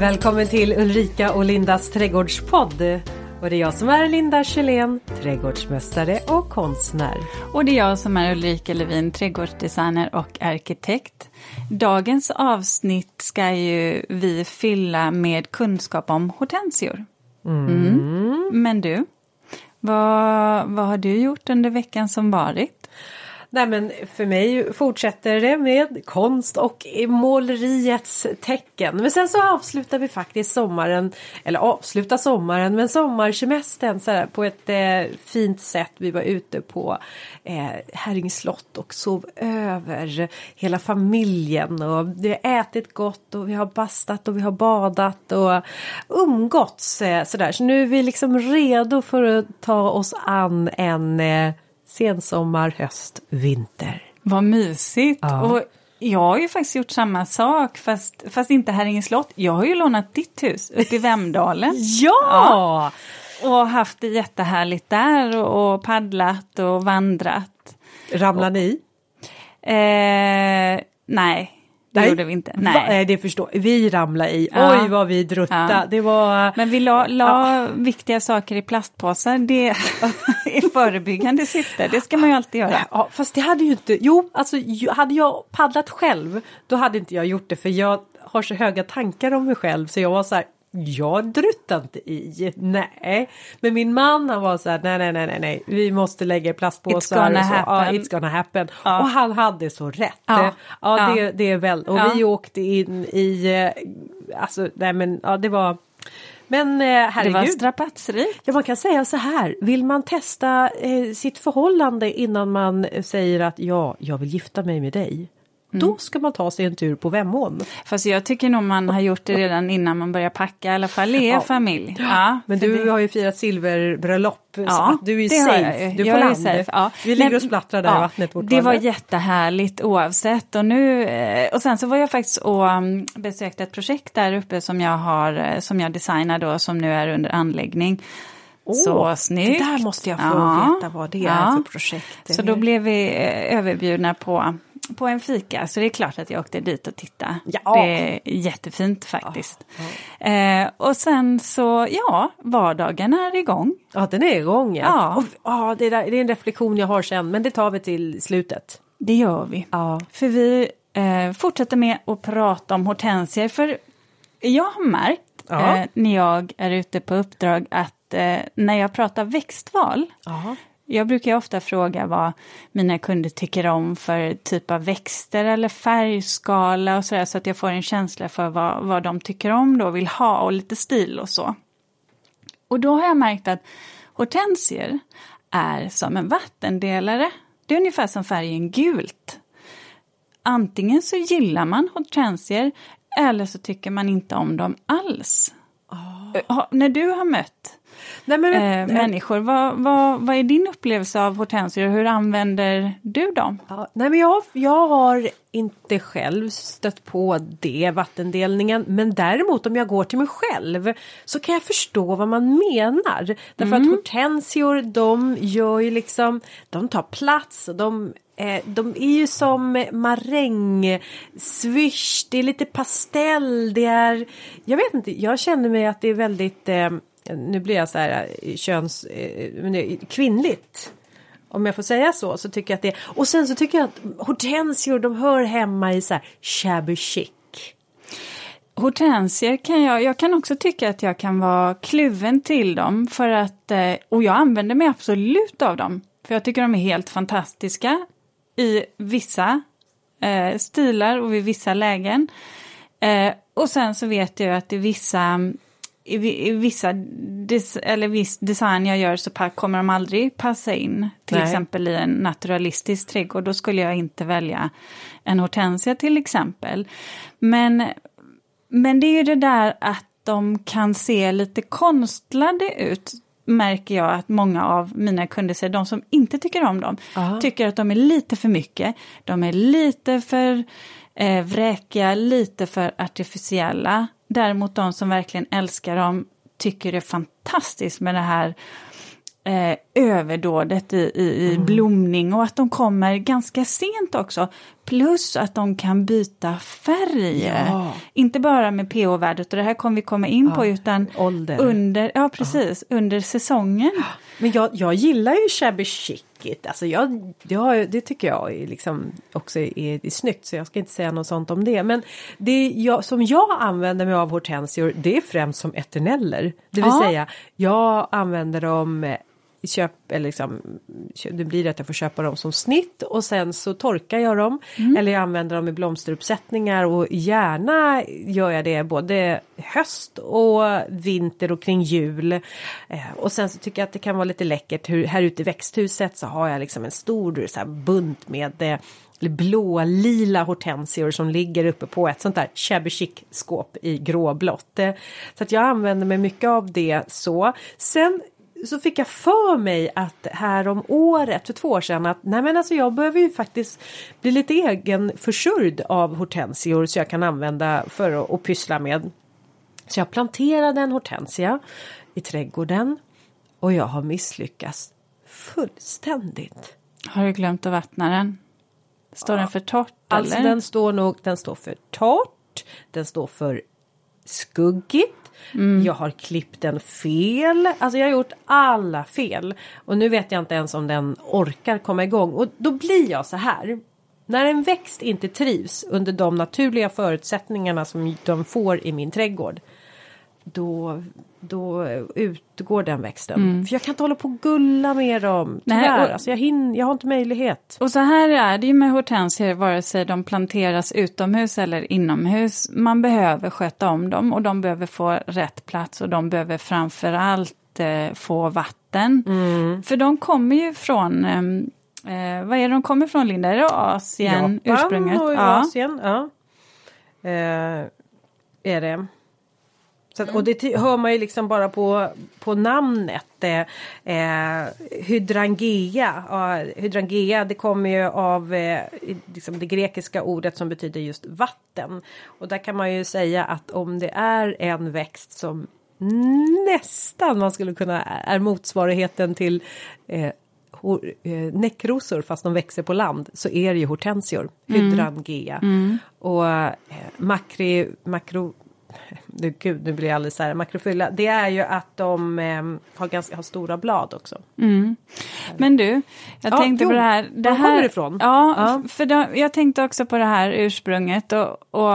Välkommen till Ulrika och Lindas trädgårdspodd. Och det är jag som är Linda Kjellén, trädgårdsmästare och konstnär. Och det är jag som är Ulrika Levin, trädgårdsdesigner och arkitekt. Dagens avsnitt ska ju vi fylla med kunskap om hortensior. Mm. Men du, vad, vad har du gjort under veckan som varit? Nej men för mig fortsätter det med konst och måleriets tecken. Men sen så avslutar vi faktiskt sommaren, eller avslutar sommaren, men sommarsemestern så här, på ett eh, fint sätt. Vi var ute på eh, Herrings slott och sov över hela familjen och vi har ätit gott och vi har bastat och vi har badat och umgåtts eh, sådär. Så nu är vi liksom redo för att ta oss an en eh, sensommar, höst, vinter. Vad mysigt! Ja. Och jag har ju faktiskt gjort samma sak fast, fast inte Herringe slott. Jag har ju lånat ditt hus uppe i Vemdalen. ja! ja! Och haft det jättehärligt där och, och paddlat och vandrat. Ramlar ni? Eh, nej, det Nej. gjorde vi inte. Nej. Va? det förstår Vi ramlade i. Ja. Oj vad vi druttade. Ja. Det var... Men vi la, la ja. viktiga saker i plastpåsar. Det är förebyggande syfte. Det ska man ju alltid göra. Ja, fast det hade ju inte. Jo, alltså hade jag paddlat själv. Då hade inte jag gjort det för jag har så höga tankar om mig själv så jag var så här jag druttar inte i, nej. Men min man han var så här, nej, nej, nej, nej, nej, vi måste lägga i plastpåsar. It's gonna happen. Ja, it's gonna happen. Ja. Och han hade så rätt. Ja, ja, Det, det är väl, och vi åkte in i, eh, alltså, nej men, ja det var men eh, herregud. Det var strapatsrikt. Ja, man kan säga så här. Vill man testa eh, sitt förhållande innan man säger att ja, jag vill gifta mig med dig. Mm. Då ska man ta sig en tur på Vemhån. Fast jag tycker nog man har gjort det redan innan man börjar packa, i alla fall i ja. familj. Ja, men du det... har ju firat silverbröllop. Ja, du är safe, du är på land. Safe, ja. Vi ligger och splattrar där i vattnet Det var jättehärligt oavsett. Och, nu, eh, och sen så var jag faktiskt och mm, besökte ett projekt där uppe som jag har, eh, som jag designade och som nu är under anläggning. Oh, så snyggt! Det där måste jag få ja, veta vad det är för projekt. Så då blev vi eh, överbjudna på på en fika, så det är klart att jag åkte dit och tittade. Ja. Det är jättefint faktiskt. Ja, ja. Eh, och sen så, ja, vardagen är igång. Ja, den är igång ja. ja. Och, ja det, är, det är en reflektion jag har sen, men det tar vi till slutet. Det gör vi. Ja. För vi eh, fortsätter med att prata om hortensier, för jag har märkt eh, när jag är ute på uppdrag att eh, när jag pratar växtval jag brukar ofta fråga vad mina kunder tycker om för typ av växter eller färgskala och sådär så att jag får en känsla för vad, vad de tycker om då, vill ha och lite stil och så. Och då har jag märkt att hortensier är som en vattendelare. Det är ungefär som färgen gult. Antingen så gillar man hortensier eller så tycker man inte om dem alls. Oh. När du har mött Nej, men, eh, människor. Vad, vad, vad är din upplevelse av hortensior och hur använder du dem? Ja, nej, men jag, jag har inte själv stött på det, vattendelningen. Men däremot om jag går till mig själv så kan jag förstå vad man menar. Därför mm. att hortensior de gör ju liksom, de tar plats och de eh, de är ju som maräng, swish, det är lite pastell, det är... Jag vet inte, jag känner mig att det är väldigt eh, nu blir jag så här eh, köns, eh, kvinnligt. Om jag får säga så, så tycker jag att det Och sen så tycker jag att hortensior, de hör hemma i så här shabby chic. Hortensier kan jag, jag kan också tycka att jag kan vara kluven till dem för att, eh, och jag använder mig absolut av dem. För jag tycker de är helt fantastiska i vissa eh, stilar och vid vissa lägen. Eh, och sen så vet jag att i vissa mm, i, vissa des, eller viss design jag gör så kommer de aldrig passa in. Till Nej. exempel i en naturalistisk trädgård, då skulle jag inte välja en hortensia till exempel. Men, men det är ju det där att de kan se lite konstlade ut märker jag att många av mina kunder säger, de som inte tycker om dem, Aha. tycker att de är lite för mycket. De är lite för eh, vräkiga, lite för artificiella. Däremot de som verkligen älskar dem tycker det är fantastiskt med det här eh, överdådet i, i, i blomning och att de kommer ganska sent också. Plus att de kan byta färg. Ja. Inte bara med pH-värdet och det här kommer vi komma in på utan ålder. under, ja, precis, under säsongen. Men jag, jag gillar ju shabby chicigt. Alltså jag, jag, det tycker jag är liksom också är, är snyggt så jag ska inte säga något sånt om det. Men det jag, som jag använder mig av hortensior det är främst som eterneller. Det vill Ja. säga jag använder dem köp, eller liksom, det blir att jag får köpa dem som snitt och sen så torkar jag dem. Eller jag använder dem i blomsteruppsättningar och gärna gör jag det både höst och vinter och kring jul. Eh, och sen så tycker jag att det kan vara lite läckert hur, här ute i växthuset så har jag liksom en stor så bunt med eh, eller blå lila hortensior som ligger uppe på ett sånt där shabby chic skåp i gråblått. Eh, Så att jag använder mig mycket av det så. Sen så fick jag för mig att här om året, för två år sedan, att nej men alltså jag behöver ju faktiskt bli lite egen försörjd av hortensior så jag kan använda för att, att pyssla med. Så jag planterade en hortensia i trädgården och jag har misslyckats fullständigt. Har du glömt att vattna den? Står den för torrt Alltså eller? den står nog, den står för torrt, den står för skuggigt. Mm. Jag har klippt den fel, alltså jag har gjort alla fel. Och nu vet jag inte ens om den orkar komma igång. Och då blir jag så här. När en växt inte trivs under de naturliga förutsättningarna som de får i min trädgård. Då, då utgår den växten. För jag kan inte hålla på och gulla med dem. Nej, Tyvärr, och- alltså jag, hin- jag har inte möjlighet. Och så här är det ju med hortensior vare sig de planteras utomhus eller inomhus. Man behöver sköta om dem och de behöver få rätt plats och de behöver framförallt eh, få vatten. För de kommer ju från, ehm, eh, vad är det de kommer från Linda? Är det Asien ursprunget? och Ja. Asien, ja. Eh, är det. Så att, och det hör man ju liksom bara på, på namnet. Eh, eh, hydrangea. Ja, hydrangea det kommer ju av eh, liksom det grekiska ordet som betyder just vatten. Och där kan man ju säga att om det är en växt som nästan man skulle kunna är motsvarigheten till eh, hor- eh, näckrosor fast de växer på land så är det ju hortensior, hydrangea. Och eh, makri, makro, nu, gud, nu blir jag alldeles så här makrofylla. Det är ju att de eh, har ganska har stora blad också. Men du, jag Ja, tänkte jo, på det här. Det var här kommer det ifrån? Ja, Ja. för då, jag tänkte också på det här ursprunget. Och, och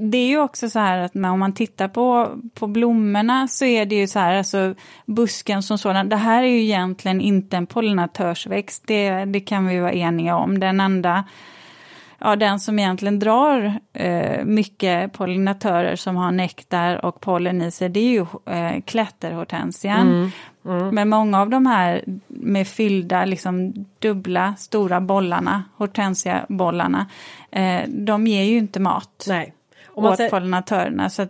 det är ju också så här att om man tittar på, på blommorna så är det ju så här, alltså busken som sådan. Det här är ju egentligen inte en pollinatörsväxt, det, det kan vi vara eniga om. Den enda ja, den som egentligen drar eh, mycket pollinatörer som har nektar och pollen i sig, det är ju eh, klätterhortensian. Men många av de här med fyllda, liksom dubbla, stora bollarna, hortensiabollarna, eh, de ger ju inte mat Nej. Om man åt pollinatörerna. Så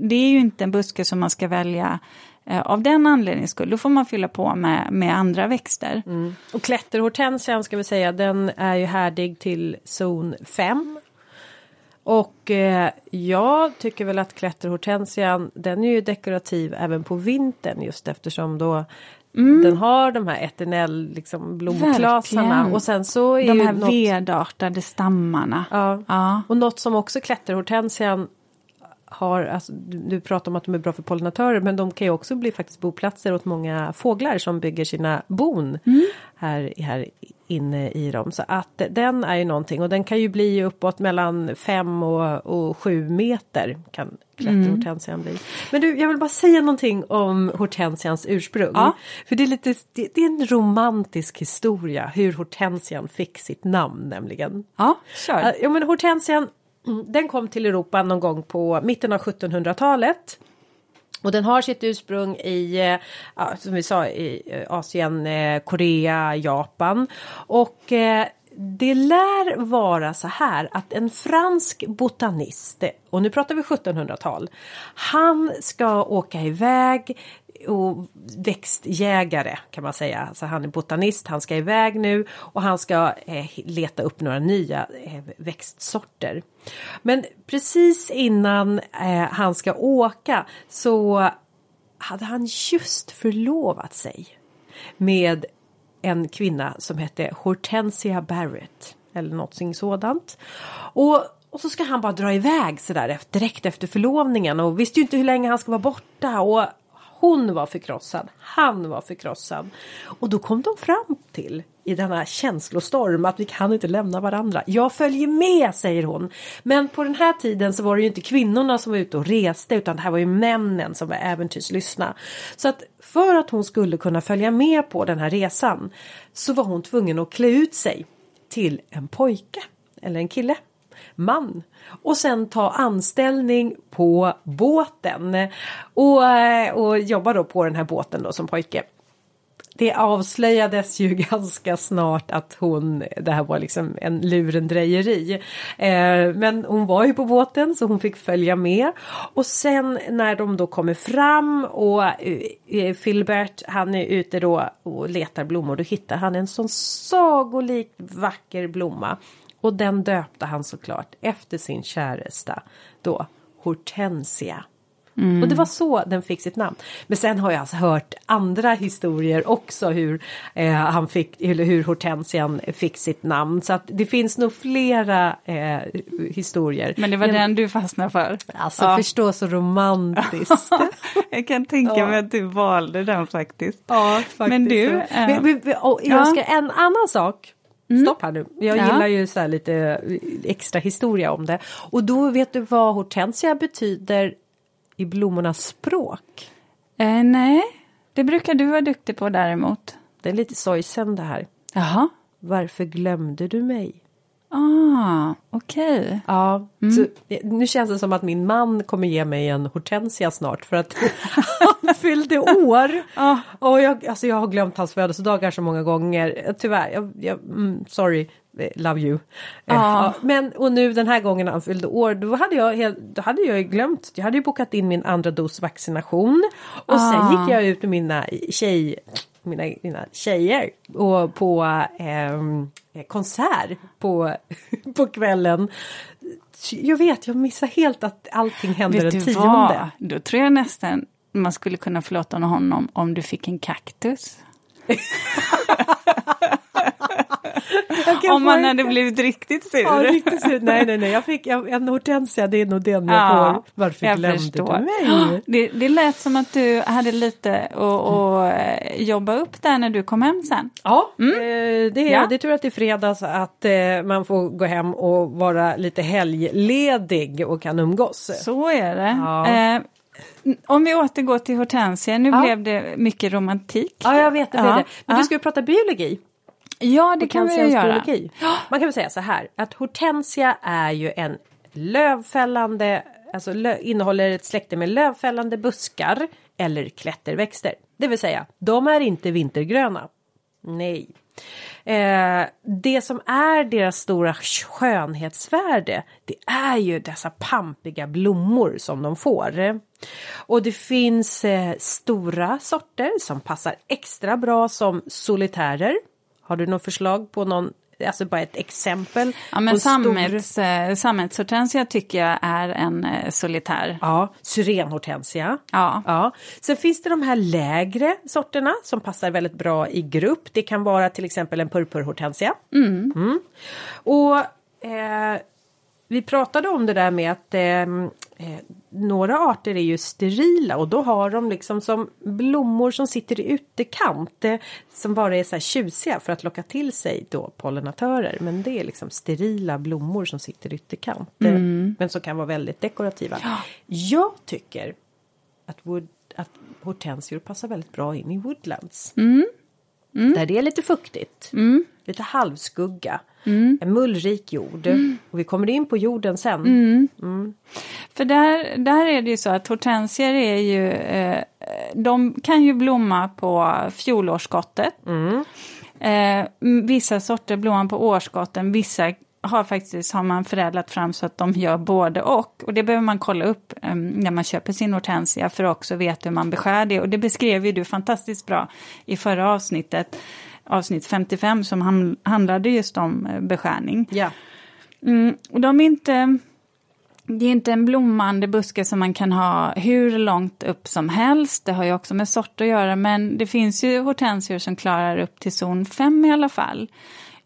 det är ju inte en buske som man ska välja av den anledningen skull. Då får man fylla på med, med andra växter. och klätterhortensian ska vi säga, den är ju härdig till zon 5. Och eh, jag tycker väl att klätterhortensian den är ju dekorativ även på vintern just eftersom då den har de här eternell liksom blomklasarna Verkligen. och sen så är De här något, vedartade stammarna. ja, Ja. och något som också klätterhortensian har, alltså, du, du pratar om att de är bra för pollinatörer men de kan ju också bli faktiskt boplatser åt många fåglar som bygger sina bon här, här inne i dem. Så att den är ju någonting och den kan ju bli uppåt mellan 5 och, och 7 meter kan klätterhortensian bli. Men du, jag vill bara säga någonting om hortensians ursprung. Ja. För det är lite, det, det är en romantisk historia hur hortensian fick sitt namn nämligen. Ja, kör. Ja, men hortensian mm, Mm, den kom till Europa någon gång på mitten av 1700-talet. Och den har sitt ursprung i, eh, ja, som vi sa, i eh, Asien, eh, Korea, Japan. Och eh, det lär vara så här att en fransk botanist, eh, och nu pratar vi 1700-tal, han ska åka iväg och växtjägare kan man säga. Alltså han är botanist, han ska iväg nu och han ska eh, leta upp några nya eh, växtsorter. Men precis innan eh, han ska åka så hade han just förlovat sig med en kvinna som hette Hortensia Barrett eller någonting sådant. Och, och så ska han bara dra iväg sådär direkt efter förlovningen och visste ju inte hur länge han ska vara borta och hon var förkrossad, han var förkrossad. Och då kom de fram till i denna känslostorm att vi kan inte lämna varandra. Jag följer med säger hon. Men på den här tiden så var det ju inte kvinnorna som var ute och reste utan det här var ju männen som var äventyrslystna. Så att för att hon skulle kunna följa med på den här resan så var hon tvungen att klä ut sig till en pojke eller en kille man och sen ta anställning på båten och, eh, och jobba då på den här båten då som pojke. Det avslöjades ju ganska snart att hon, det här var liksom en lurendrejeri. Eh, men hon var ju på båten så hon fick följa med. Och sen när de då kommer fram och eh, eh Filbert han är ute då och letar blommor då hittar han en sån sagolikt vacker blomma. Och den döpte han såklart efter sin käresta då Hortensia. Mm. Och det var så den fick sitt namn. Men sen har jag alltså hört andra historier också hur eh, han fick, eller hur Hortensian fick sitt namn. Så att det finns nog flera eh, historier. Men det var Men, den du fastnade för? Alltså ja. förstå så romantiskt. jag kan tänka ja. mig att du valde den faktiskt. Ja, faktiskt. Men du. Äh, men, jag ska, en annan sak Mm. Stopp här nu. Jag ja. gillar ju så lite extra historia om det. Och då vet du vad hortensia betyder i blommornas språk? Eh, nej, det brukar du vara duktig på däremot. Det är lite sorgsen det här. Jaha. Varför glömde du mig? Ah, okej. Okay. Ja, mm. så, nu känns det som att min man kommer ge mig en hortensia snart för att han fyllde år. ah. Och jag, alltså jag har glömt hans födelsedagar så många gånger. Tyvärr, jag, jag, mm, sorry, eh, love you. Ah. Ja, men och nu den här gången han fyllde år, då hade jag, då hade jag glömt. Jag hade ju bokat in min andra dos vaccination och ah. sen gick jag ut med mina tjej mina, mina tjejer och på eh, konsert på, på kvällen. Jag vet, jag missar helt att allting händer den tionde. Vad? Då tror jag nästan man skulle kunna förlåta honom om du fick en kaktus. Om man hade blivit riktigt sur. Ja, riktigt sur. Nej, nej, nej, jag fick en hortensia, det är nog den jag ja, får. Varför jag glömde förstår. du mig? Det, det lät som att du hade lite att jobba upp där när du kom hem sen. Ja, mm. Eh, det, är, ja. det är tur att det är fredags att eh, man får gå hem och vara lite helgledig och kan umgås. Så är det. Ja. Eh, om vi återgår till hortensia, nu ja. blev det mycket romantik. Ja, jag vet det. Ja. det. Men du ska ju prata biologi. Ja, det kan vi göra. Man kan väl säga så här att hortensia är ju en lövfällande, alltså lö, innehåller ett släkte med lövfällande buskar eller klätterväxter. Det vill säga, de är inte vintergröna. Nej. Eh, det som är deras stora skönhetsvärde det är ju dessa pampiga blommor som de får. Och det finns eh, stora sorter som passar extra bra som solitärer har du något förslag på någon alltså bara ett exempel. Ja men sammets, stor... Eh, sammetshortensia tycker jag är en eh, solitär. Ja, syrenhortensia. Ja. ja. Sen finns det de här lägre sorterna som passar väldigt bra i grupp. Det kan vara till exempel en purpurhortensia. Mm. Mm. Och eh, vi pratade om det där med att eh, eh, några arter är ju sterila och då har de liksom som blommor som sitter i utekant eh, som bara är så här tjusiga för att locka till sig då pollinatörer. Men det är liksom sterila blommor som sitter i ytterkant eh, mm. men som kan vara väldigt dekorativa. Ja. Jag tycker att, wood, att hortensior passar väldigt bra in i woodlands. Mm. Mm. Där det är lite fuktigt, mm. lite halvskugga. Mm. En mullrik jord. Mm. Och vi kommer in på jorden sen. Mm. mm. För där, där är det ju så att hortensier är ju, eh, de kan ju blomma på fjolårsskottet. Mm. Eh, vissa sorter blommar på årsskotten, vissa har faktiskt har man förädlat fram så att de gör både och. Och det behöver man kolla upp um, när man köper sin hortensia för att också veta hur man beskär det. Och det beskrev ju du fantastiskt bra i förra avsnittet avsnitt 55 som handlade just om eh, beskärning. Ja. Mm, och de är inte... det är inte en blommande buske som man kan ha hur långt upp som helst. Det har ju också med sort att göra, men det finns ju hortensior som klarar upp till zon 5 i alla fall.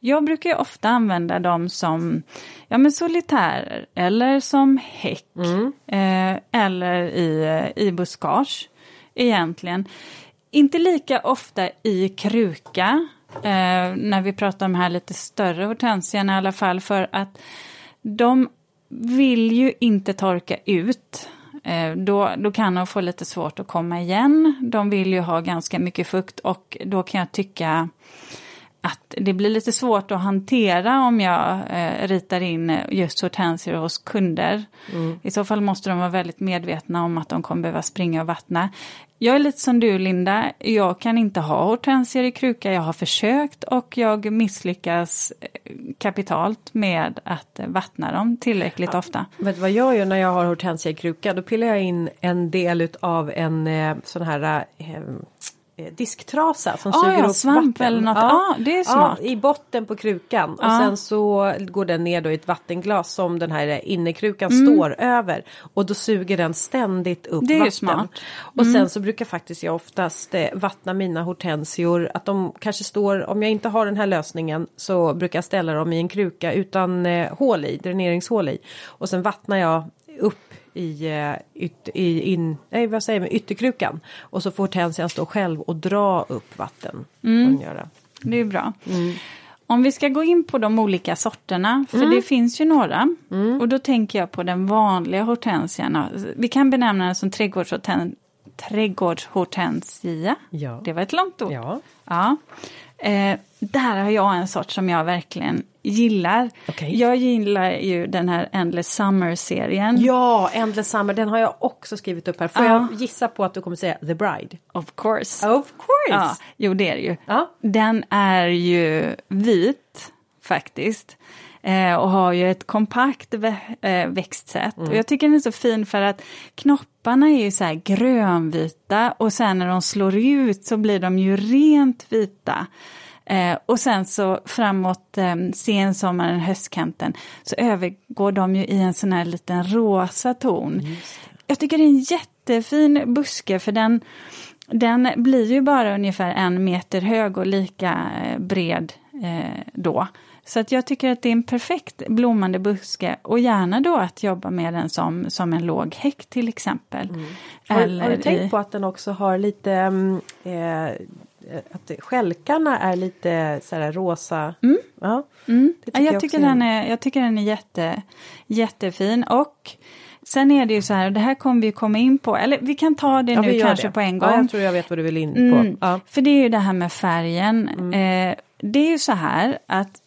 Jag brukar ofta använda dem som ja, men solitärer eller som häck mm. eh, eller i, i buskage egentligen. Inte lika ofta i kruka eh, när vi pratar om de här lite större hortensierna i alla fall för att de vill ju inte torka ut. Eh, då, då kan de få lite svårt att komma igen. De vill ju ha ganska mycket fukt och då kan jag tycka att det blir lite svårt att hantera om jag eh, ritar in just hortensior hos kunder. Mm. I så fall måste de vara väldigt medvetna om att de kommer behöva springa och vattna. Jag är lite som du Linda, jag kan inte ha hortensior i kruka, jag har försökt och jag misslyckas eh, kapitalt med att vattna dem tillräckligt ja. ofta. Vet du vad jag gör när jag har hortensia i kruka? Då pillar jag in en del av en eh, sån här eh, Eh, disktrasa som ah, suger ja, upp svamp vatten. eller något. Ja, ah, det är smart. Ja, I botten på krukan och sen så går den ner då i ett vattenglas som den här innekrukan mm. står över. Och då suger den ständigt upp det är vatten. Smart. Och mm. sen så brukar faktiskt jag oftast eh, vattna mina hortensior. Att de kanske står, om jag inte har den här lösningen så brukar jag ställa dem i en kruka utan eh, hål i, dräneringshål i. Och sen vattnar jag upp i, eh, yt, i in, nej, vad säger man, ytterkrukan. Och så får hortensian stå själv och dra upp vatten. Mm. Göra. Det är bra. Mm. Om vi ska gå in på de olika sorterna, för mm. det finns ju några. Mm. Och då tänker jag på den vanliga hortensian. Vi kan benämna den som trädgårdshorten, trädgårdshortensia. Ja. Det var ett långt ord. Ja. ja. Eh, där har jag en sort som jag verkligen gillar. Okay. Jag gillar ju den här Endless Summer-serien. Ja, Endless Summer, den har jag också skrivit upp här. Får uh. jag gissa på att du kommer säga The Bride? Of course. Of course! Ja, jo, det är det ju. Uh. Den är ju vit, faktiskt. Eh, och har ju ett kompakt vä eh, växtsätt. Mm. Och jag tycker den är så fin för att knopparna är ju så här grönvita och sen när de slår ut så blir de ju rent vita. Eh, och sen så framåt eh, sensommaren, höstkanten, så övergår de ju i en sån här liten rosa ton. Jag tycker det är en jättefin buske för den, den blir ju bara ungefär en meter hög och lika eh, bred eh, då. Så att jag tycker att det är en perfekt blommande buske och gärna då att jobba med den som, som en låg häck till exempel. Mm. Har, har, du tänkt på att den också har lite mm, eh, att skälkarna är lite så här rosa. Mm. Ja, mm. Tycker ja, jag, jag, tycker den är, jag tycker den är jätte, jättefin och Sen är det ju så här, och det här kommer vi komma in på, eller vi kan ta det ja, nu kanske det. på en gång. Ja, jag tror jag vet vad du vill in på. Mm, ja. För det är ju det här med färgen. Mm. Eh, det är ju så här att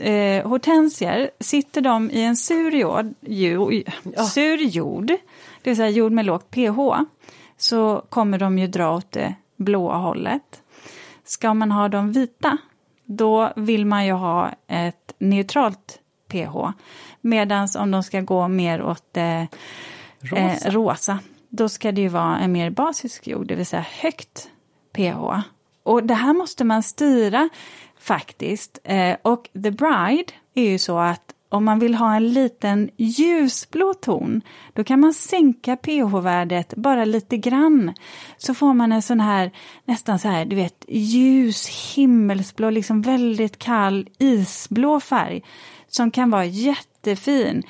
eh, hortensier, sitter de i en sur jord, jord, ja. sur jord, det vill säga jord med lågt pH, så kommer de ju dra åt det blåa hållet. Ska man ha dem vita, då vill man ju ha ett neutralt pH. Medan om de ska gå mer åt eh, rosa. Eh, rosa, då ska det ju vara en mer basisk jord, det vill säga högt pH. Och det här måste man styra faktiskt. Eh, och The Bride är ju så att om man vill ha en liten ljusblå ton, då kan man sänka pH-värdet bara lite grann. Så får man en sån här, nästan så här, du vet, ljus himmelsblå, liksom väldigt kall isblå färg. Som kan vara jättefin.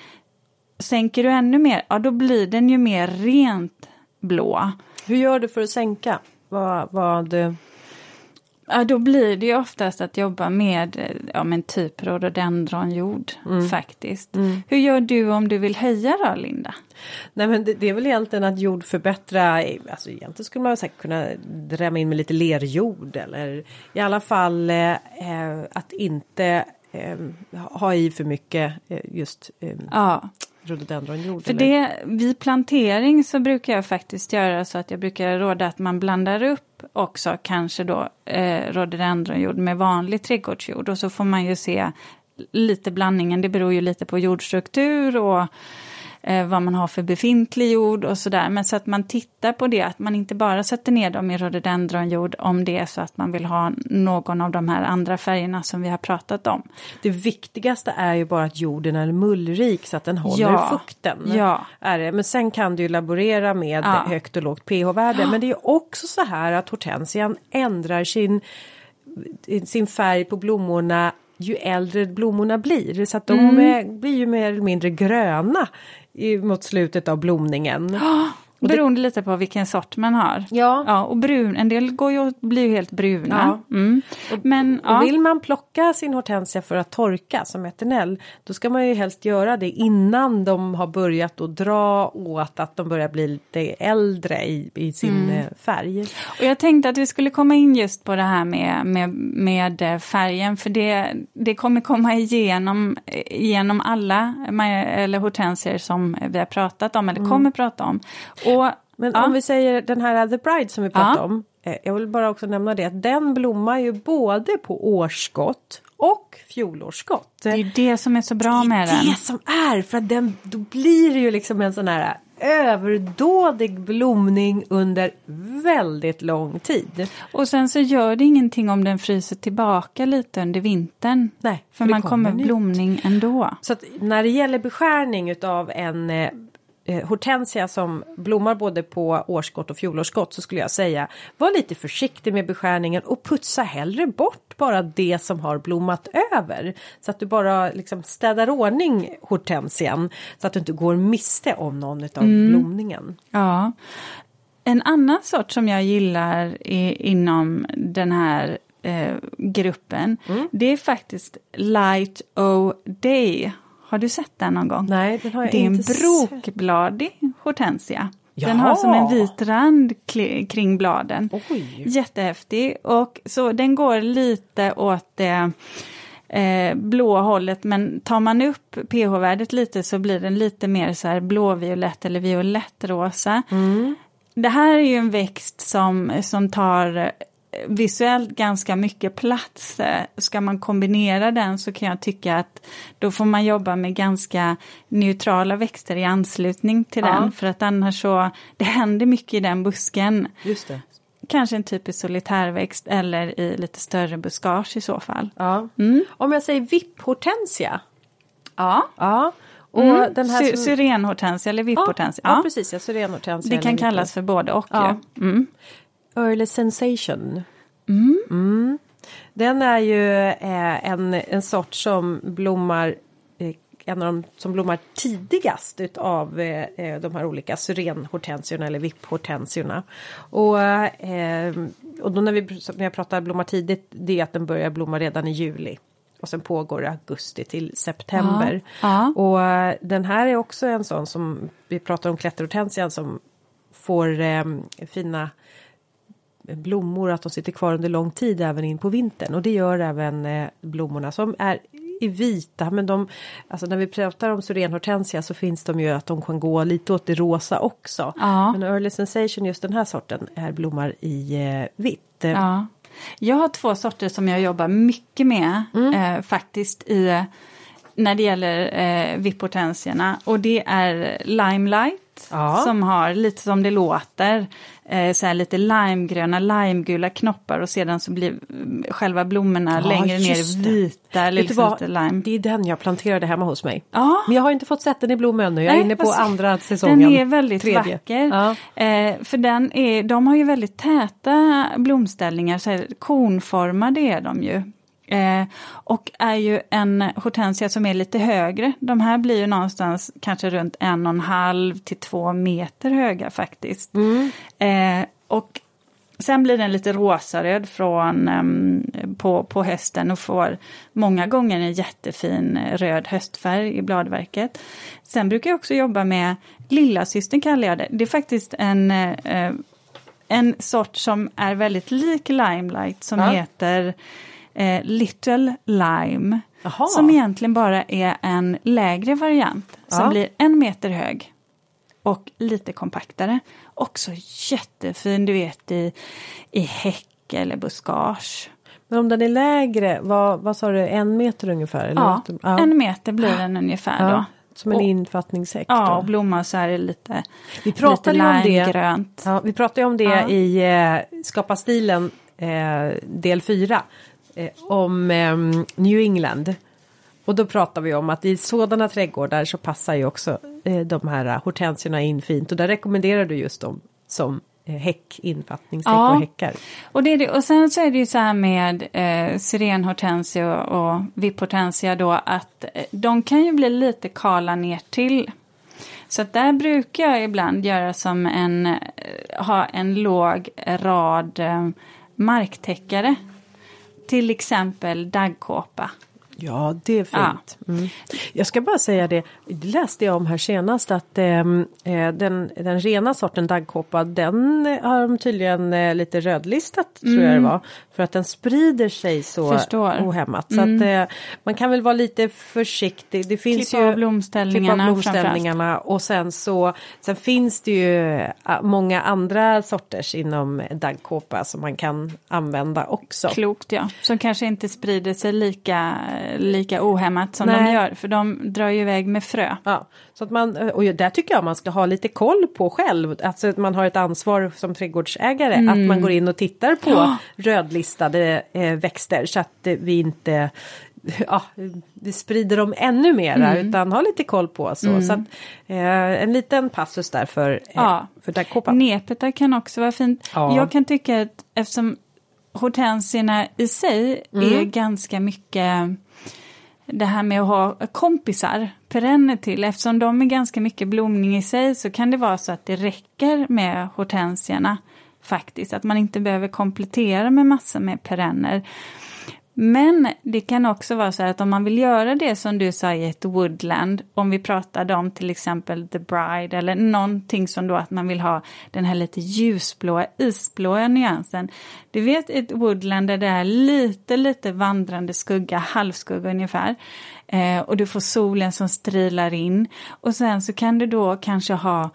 Sänker du ännu mer, ja då blir den ju mer rent blå. Hur gör du för att sänka? Vad, vad Ja, då blir det ju oftast att jobba med ja, men typ rhododendronjord mm. faktiskt. Mm. Hur gör du om du vill höja då, Linda? Nej men det, det är väl egentligen att jord förbättra, alltså egentligen skulle man säkert kunna drämma in med lite lerjord eller i alla fall eh, att inte eh, ha i för mycket eh, just eh, ja rhododendronjord? För det, vid plantering så brukar jag faktiskt göra så att jag brukar råda att man blandar upp också kanske då eh, rhododendronjord med vanlig trädgårdsjord. Och så får man ju se lite blandningen, det beror ju lite på jordstruktur och eh, vad man har för befintlig jord och sådär. Men så att man tittar på det, att man inte bara sätter ner dem i rhododendronjord om det är så att man vill ha någon av de här andra färgerna som vi har pratat om. Det viktigaste är ju bara att jorden är mullrik så att den håller Ja. fukten. Ja. Är det. Men sen kan du ju laborera med Ja. högt och lågt pH-värde. Men det är också så här att hortensian ändrar sin, sin färg på blommorna ju äldre blommorna blir. Så att de Mm. blir ju mer eller mindre gröna mot slutet av blomningen. Och det- Beroende lite på vilken sort man har. Ja. ja och brun, en del går ju, blir ju helt bruna. Ja. Mm. Men ja, Och vill man plocka sin hortensia för att torka som eternell då ska man ju helst göra det innan de har börjat att dra åt att de börjar bli lite äldre i, i sin Mm. eh, färg. och jag tänkte att vi skulle komma in just på det här med, med, med eh, färgen för det, det kommer komma igenom, igenom alla ma- eller hortensier som vi har pratat om eller kommer prata om. Och, Men ja, om vi säger den här The Bride som vi pratade Ja. om. eh, Jag vill bara också nämna det att den blommar ju både på årsskott och fjolårsskott. det är ju det som är så bra med det är den. det som är för att den, då blir det ju liksom en sån här överdådig blomning under väldigt lång tid. Och sen så gör det ingenting om den fryser tillbaka lite under vintern. Nej, För det man kommer blomning ändå. Så när det gäller beskärning utav en eh, hortensia som blommar både på årsskott och fjolårsskott så skulle jag säga var lite försiktig med beskärningen och putsa hellre bort bara det som har blommat över. Så att du bara liksom städar ordning hortensian så att du inte går miste om någon utav blomningen. Ja. En annan sort som jag gillar i, inom den här eh, gruppen, Mm. det är faktiskt Light O Day. Har du sett den någon gång? Nej, den har jag det är en brokbladig hortensia. Den Jaha. har som en vit rand kring bladen. Oj. Jättehäftig. Och så den går lite åt det eh, blå hållet men tar man upp pH-värdet lite så blir den lite mer så här blåviolett eller violettrosa. Det här är ju en växt som, som tar eh, visuellt ganska mycket plats. Eh, Ska man kombinera den så kan jag tycka att då får man jobba med ganska neutrala växter i anslutning till Ja. den. För att annars så, det händer mycket i den busken. Just det. Kanske en typisk solitärväxt eller i lite större buskage i så fall. Ja. Om jag säger vipphortensia. Ja. Ja. Och Mm. den här som- Syrenhortensia eller ja, vipphortensia. ja, Ja, precis. Ja, syrenhortensia. det kan kallas för både och. Ja. Mm. Early Sensation. Mm. Den är ju eh, en, en sort som blommar eh, en av de som blommar tidigast utav eh, eh, de här olika syrenhortensiorna eller vipphortensiorna. Och, eh, och då när vi när jag pratar blomma tidigt det är att den börjar blomma redan i juli. Och sen pågår det augusti till september. Ja. Och eh, den här är också en sån som vi pratar om klätterhortensian som får eh, fina blommor att de sitter kvar under lång tid även in på vintern och det gör även eh, blommorna som är i vita men de alltså när vi pratar om syrenhortensia så finns de ju att de kan gå lite åt det rosa också. Ja. Men early sensation just den här sorten är blommar i eh, vitt. Eh, Ja. Jag har två sorter som jag jobbar mycket med Mm. eh, faktiskt i när det gäller eh, vipphortensierna och det är Limelight Ja. som har lite som det låter, eh, så här lite limegröna, limegula knoppar och sedan så blir mm, själva blommorna Ja, längre ner vita eller liksom vad? lite lime. Det är den jag planterade hemma hos mig. Ja. Men jag har inte fått sett den i blom ännu. Jag är Nej, inne på vad- andra säsongen. Den är väldigt tredje. vacker. Ja. Eh, för den är, de har ju väldigt täta blomställningar, så här, konformade är de ju. Eh, och är ju en hortensia som är lite högre. De här blir ju någonstans kanske runt en och en halv till två meter höga faktiskt. Eh, och sen blir den lite rosaröd från, ehm, på, på hösten och får många gånger en jättefin eh, röd höstfärg i bladverket. Sen brukar jag också jobba med lilla systern kallar jag det. Det är faktiskt en, eh, en sort som är väldigt lik Limelight som Ja. heter eh, Little Lime. Jaha. Som egentligen bara är en lägre variant som Ja. blir en meter hög och lite kompaktare. Också jättefin, du vet i, i häck eller buskage. Men om den är lägre, vad, vad sa du, en meter ungefär? Eller? Ja, ja. en meter blir den ungefär Ja. då. som en Och- infötningshäck. Ja, och blomma så är det lite, Vi pratade lite om det. limegrönt. Ja, vi pratade om det i eh, Skapa stilen eh, del 4. Eh, om ehm, New England. Och då pratar vi om att i sådana trädgårdar så passar ju också eh, de här hortensiorna in fint. Och där rekommenderar du just dem som eh, häck, infattningshäck Ja. och häckar. Och, det är det, och sen så är det ju så här med eh, syrenhortensia och vipphortensia då att eh, de kan ju bli lite kala ner till. Så att där brukar jag ibland göra som en, eh, ha en låg rad eh, marktäckare. Till exempel daggkåpa. Ja, det är fint. Mm. Jag ska bara säga det, det läste jag om här senast att ehm, eh, den, den rena sorten daggkåpa den eh, har de tydligen eh, lite rödlistat tror jag det var. För att den sprider sig så Förstår. ohämmat. Så att eh, man kan väl vara lite försiktig. Det finns Klippa ju av blomställningarna klippa av blomställningarna och sen så sen finns det ju eh, många andra sorters inom daggkåpa som man kan använda också. Klokt ja. Som kanske inte sprider sig lika, lika ohämmat som Nej. de gör. För de drar ju iväg med frö. Ja, så att man, och där tycker jag man ska ha lite koll på själv. Alltså att man har ett ansvar som trädgårdsägare att man går in och tittar på rödlistade eh, växter så att vi inte ja, det sprider dem ännu mera utan ha lite koll på så. så att, eh, en liten passus där för, eh, Ja. för daggkåpan. Nepeta kan också vara fint. Ja. Jag kan tycka att eftersom hortensierna i sig Mm. är ganska mycket det här med att ha kompisar, perenner till, eftersom de är ganska mycket blomning i sig så kan det vara så att det räcker med hortensierna faktiskt, att man inte behöver komplettera med massor med perenner. Men det kan också vara så här att om man vill göra det som du sa i ett woodland, om vi pratade om till exempel The Bride eller någonting som då att man vill ha den här lite ljusblåa, isblåa nyansen. Du vet ett woodland där det är lite, lite vandrande skugga, halvskugga ungefär. Eh, och du får solen som strilar in. Och sen så kan du då kanske ha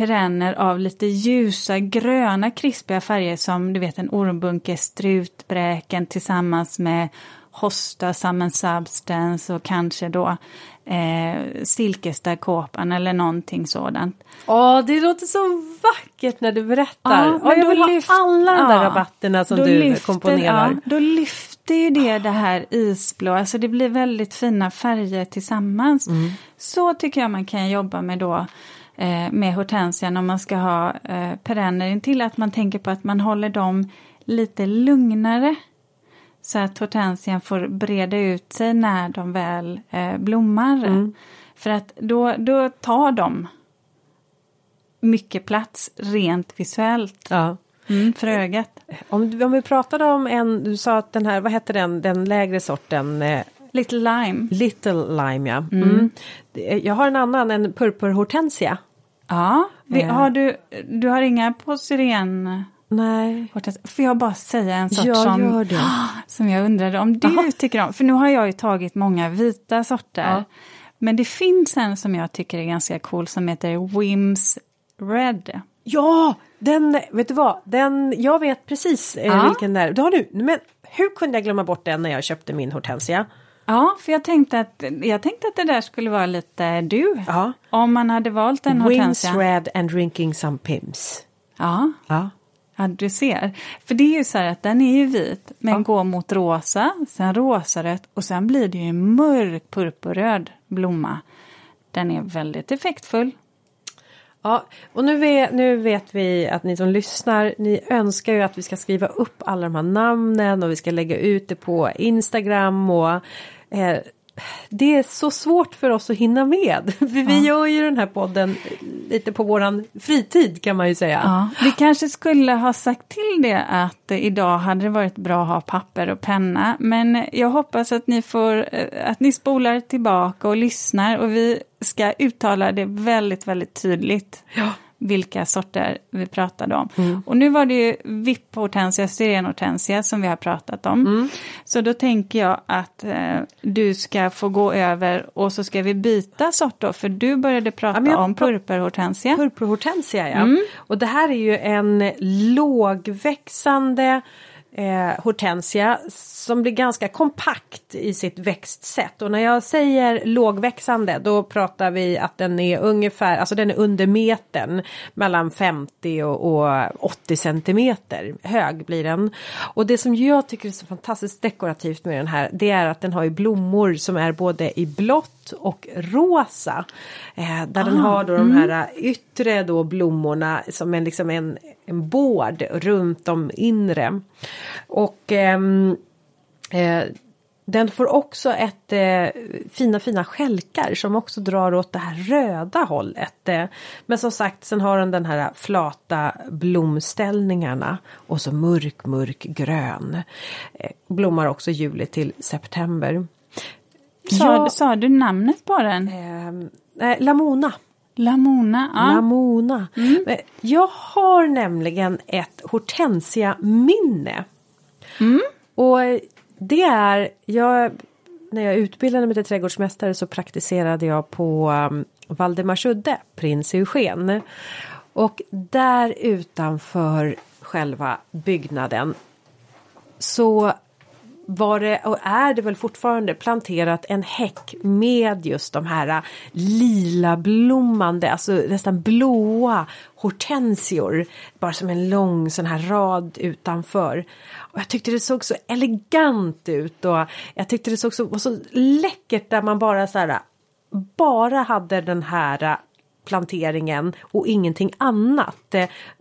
perenner av lite ljusa gröna krispiga färger som du vet en ormbunke strutbräken tillsammans med hosta, Summon Substance och kanske då eh, silkesdagkåpan eller någonting sådant. Åh, det låter så vackert när du berättar. Ja, Ja, jag vill ha lyft- alla de där ja, rabatterna som du lyfter- komponerar. Ja, då lyfter ju det det här isblå, alltså det blir väldigt fina färger tillsammans. Mm. Så tycker jag man kan jobba med då eh, med hortensian om man ska ha eh, perenner till att man tänker på att man håller dem lite lugnare. Så att hortensian får breda ut sig när de väl eh, blommar. Mm. För att då, då tar de mycket plats rent visuellt Ja. mm, för ögat. Om, om vi pratade om en, du sa att den här, vad hette den, den lägre sorten, eh, Little lime. Little Lime ja. Mm. Det- Jag har en annan, en purpurhortensia. Ja, vi, Eh. har du, du har inga på syren? Nej. Får jag bara säga en sak Ja, som, som jag undrade om du Aha. tycker om? För nu har jag ju tagit många vita sorter. Ja. Men det finns en som jag tycker är ganska cool som heter Wims Red. Ja, den, vet du vad, den, jag vet precis eh, Ja. vilken det är. Det har du, men hur kunde jag glömma bort den när jag köpte min hortensia? Ja, för jag tänkte att, jag tänkte att det där skulle vara lite du. Ja. Om man hade valt en Wings hortensia. red and drinking some pims. Ja, Ja. Ja, du ser. För det är ju så här att den är ju vit, men Ja. går mot rosa, sen rosarött och sen blir det ju en mörk purpurröd blomma. Den är väldigt effektfull. Ja, och nu vet, nu vet vi att ni som lyssnar, ni önskar ju att vi ska skriva upp alla de här namnen och vi ska lägga ut det på Instagram och eh, det är så svårt för oss att hinna med. Vi gör ju den här podden lite på våran fritid kan man ju säga. Ja, vi kanske skulle ha sagt till det att eh, idag hade det varit bra att ha papper och penna. Men jag hoppas att ni, får, eh, att ni spolar tillbaka och lyssnar och vi ska uttala det väldigt, väldigt tydligt. Vilka sorter vi pratade om. Och nu var det ju vipphortensia, syrenhortensia som vi har pratat om. Så då tänker jag att eh, du ska få gå över och så ska vi byta sort då. För du började prata jag om purpurhortensia. Purpurhortensia ja. Mm. Och det här är ju en lågväxande eh, hortensia som blir ganska kompakt i sitt växtsätt. Och när jag säger lågväxande då pratar vi att den är ungefär, alltså den är under metern mellan 50 och, och 80 centimeter hög blir den. Och det som jag tycker är så fantastiskt dekorativt med den här det är att den har ju blommor som är både i blått och rosa. Eh, där ah, den har då mm. de här yttre då blommorna som en, liksom en, en bård runt de inre. Och ehm, eh, den får också ett eh, fina fina skälkar som också drar åt det här röda hållet. Eh, men som sagt sen har den den här flata blomställningarna och så mörk mörk grön. Eh, blommar också juli till september. Sa, ja, sa du namnet på den? Eh, Lamona. Lamona. Ja. Lamona. Mm. Jag har nämligen ett hortensia-minne. Mm. Och det är, jag, när jag utbildade mig till trädgårdsmästare så praktiserade jag på um, Valdemarsudde, prins Eugen. Och där utanför själva byggnaden så var det och är det väl fortfarande planterat en häck med just de här äh, lila blommande, alltså nästan blåa hortensior. Bara som en lång sån här rad utanför. Och jag tyckte det såg så elegant ut och jag tyckte det såg så, var så läckert där man bara så här bara hade den här äh, planteringen och ingenting annat.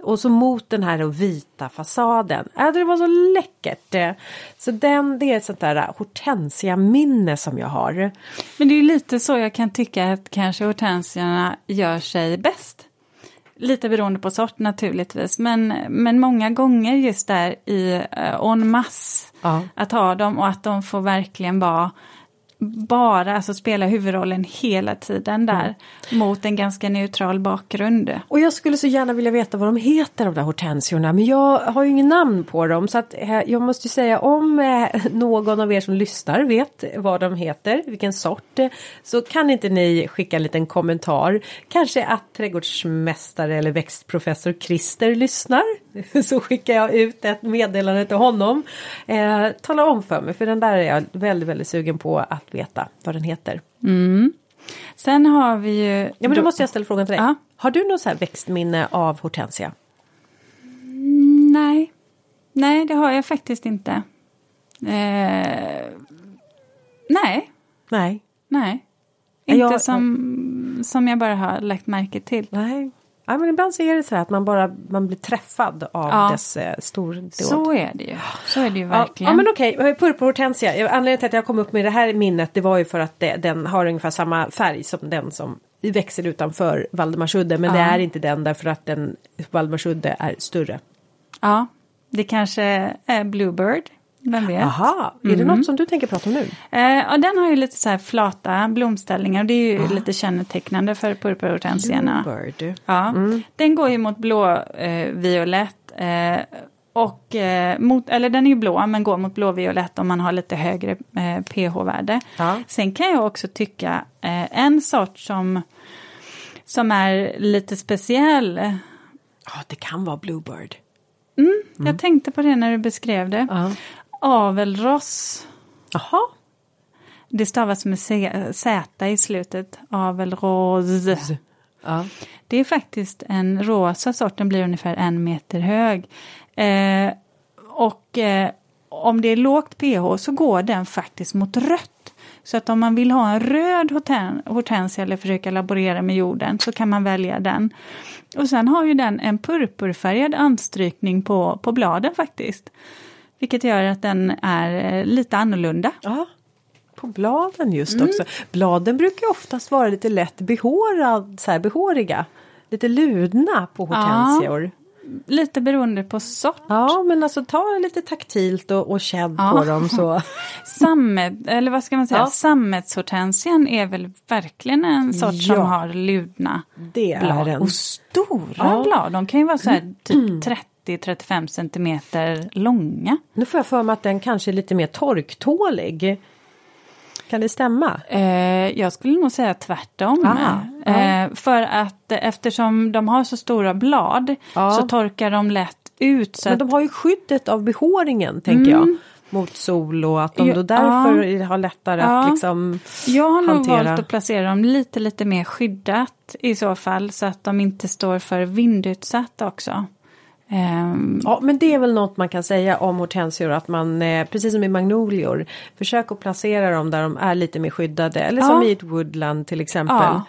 Och så mot den här vita fasaden. Äh, det var så läckert. Så den, det är ett sånt där hortensia-minne som jag har. Men det är lite så jag kan tycka att kanske hortensiorna gör sig bäst. Lite beroende på sort naturligtvis, men, men många gånger just där i uh, en masse. Ja. Att ha dem och att de får verkligen vara bara alltså spela huvudrollen hela tiden där mm. mot en ganska neutral bakgrund. Och jag skulle så gärna vilja veta vad de heter de där hortensiorna men jag har ju ingen namn på dem så att eh, jag måste ju säga om eh, någon av er som lyssnar vet vad de heter, vilken sort, eh, så kan inte ni skicka en liten kommentar. Kanske att trädgårdsmästare eller växtprofessor Christer lyssnar så skickar jag ut ett meddelande till honom. Eh, tala om för mig för den där är jag väldigt väldigt sugen på att veta vad den heter. Mm. Sen har vi ju... Ja men då måste jag ställa frågan till dig. Ja. Har du något så här växtminne av hortensia? Mm, nej. Nej det har jag faktiskt inte. Eh... Nej. Nej. Nej. Inte jag... som, som jag bara har lagt märke till. Nej. Ja, men ibland så är det så här att man bara man blir träffad av ja. dess eh, stordåd. Så är det ju. Så är det ju verkligen. Ja, ja men okej, okay. purpurhortensia. Anledningen till att jag kom upp med det här minnet det var ju för att det, den har ungefär samma färg som den som växer utanför Valdemarsudde. Men ja. det är inte den därför att den Valdemarsudde är större. Ja, det kanske är Bluebird. Vem vet? Aha, är mm. det något som du tänker prata om nu? Eh, ja, den har ju lite så här flata blomställningar och det är ju ah. lite kännetecknande för purpurhortensierna. Ja, mm. Den går ju mot blå-violett eh, eh, och eh, mot, eller den är ju blå men går mot blå-violett om man har lite högre eh, pH-värde. Ah. Sen kan jag också tycka eh, en sort som, som är lite speciell. Ja, det kan vara Bluebird. Mm, mm. Jag tänkte på det när du beskrev det. Uh Avelros. Jaha. Det stavas med Z i slutet. Avelros. Ja. Det är faktiskt en rosa sort, den blir ungefär en meter hög. Eh, och eh, om det är lågt pH så går den faktiskt mot rött. Så att om man vill ha en röd horten hortensia eller försöka laborera med jorden så kan man välja den. Och sen har ju den en purpurfärgad anstrykning på, på bladen faktiskt. Vilket gör att den är eh, lite annorlunda. Ja, på bladen just mm. också. Bladen brukar oftast vara lite lätt behårad, så här, behåriga. Lite ludna på hortensior. Ja, lite beroende på sort. Ja, men alltså ta lite taktilt och, och känn ja. på dem så. Sammet, eller vad ska man säga, ja. sammetshortensian är väl verkligen en sort ja. som har ludna det blad. Är den. Och stora ja. blad, de kan ju vara så här typ 30 30-35 centimeter långa. Nu får jag för mig att den kanske är lite mer torktålig. Kan det stämma? Eh, jag skulle nog säga tvärtom. Aha, eh, för att eftersom de har så stora blad ja. så torkar de lätt ut. Så Men de har ju skyddet av behåringen tänker jag. Mot sol och att de Ja, då därför har lättare Ja. att liksom jag har nog hantera. valt att placera dem lite, lite mer skyddat i så fall. Så att de inte står för vindutsatt också. Ehm, Ja men det är väl något man kan säga om hortensior att man eh, precis som i magnolior försök att placera dem där de är lite mer skyddade eller som Ja. i ett woodland till exempel. Ja.